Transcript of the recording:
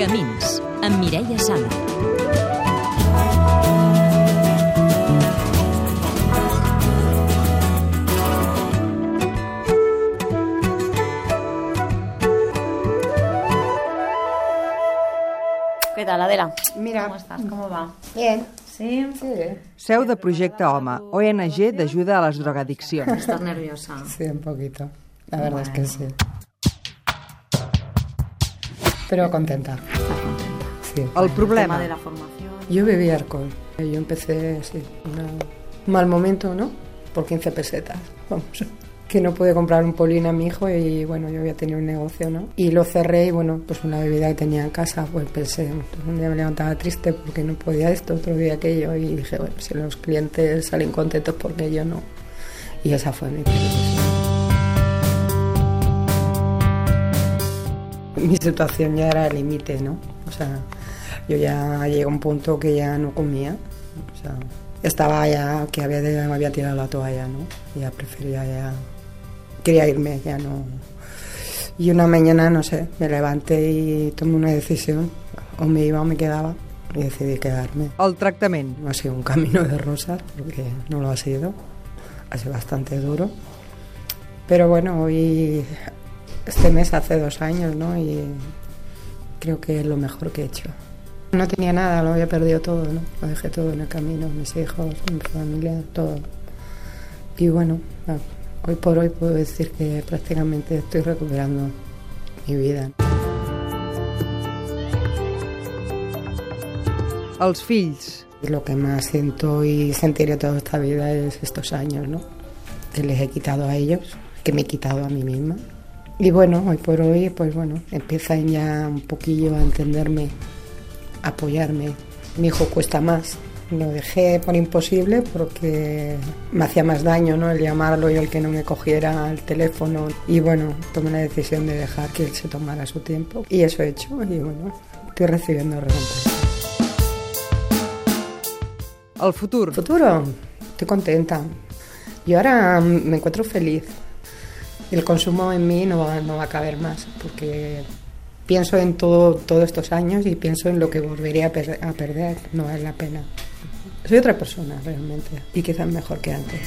Camins, amb Mireia Sala. ¿Qué tal, Adela? Mira. ¿Cómo estás? ¿Cómo va? Bien. ¿Sí? Sí, Seu de Projecte Home, ONG d'ajuda a les drogadiccions. ¿Estás nerviosa? sí, un poquito. La verdad es que sí. Pero contenta. ¿Estás contenta? Sí. El El problema, de la formación. Yo bebí alcohol. Yo empecé, sí, un mal momento, ¿no? Por 15 pesetas. Vamos. Que no pude comprar un polín a mi hijo y bueno, yo había tenido un negocio, ¿no? Y lo cerré y bueno, pues una bebida que tenía en casa, pues pensé, un día me levantaba triste porque no podía esto, otro día aquello y dije, bueno, si los clientes salen contentos porque yo no. Y esa fue mi Mi situación ya era el límite, ¿no? O sea, yo ya llegué a un punto que ya no comía. O sea, estaba ya, que había, me había tirado la toalla, ¿no? Ya prefería ya... Quería irme, ya no... Y una mañana, no sé, me levanté y tomé una decisión. O me iba o me quedaba. Y decidí quedarme. el tractament. No ha sido un camino de rosas, porque no lo ha sido. Ha sido bastante duro. Pero bueno, hoy, este mes hace dos años, ¿no? Y creo que es lo mejor que he hecho. No tenía nada, lo había perdido todo, ¿no? Lo dejé todo en el camino, mis hijos, mi familia, todo. Y bueno, ah, hoy por hoy puedo decir que prácticamente estoy recuperando mi vida. Els fills, Lo que más siento y sentiré toda esta vida es estos años, ¿no? Que les he quitado a ellos, que me he quitado a mí misma. Y bueno, hoy por hoy, pues bueno, empiezan ya un poquillo a entenderme, a apoyarme. Mi hijo cuesta más. Lo dejé por imposible porque me hacía más daño, ¿no? El llamarlo y el que no me cogiera el teléfono. Y bueno, tomé la decisión de dejar que él se tomara su tiempo. Y eso he hecho. Y bueno, estoy recibiendo recompensa. el futur. Futuro, estoy contenta. Yo ahora mm, me encuentro feliz. El consumo en mí no va, no va a caber más, porque pienso en todo, todos estos años y pienso en lo que volvería a, a perder. No vale la pena. Soy otra persona realmente y quizás mejor que antes.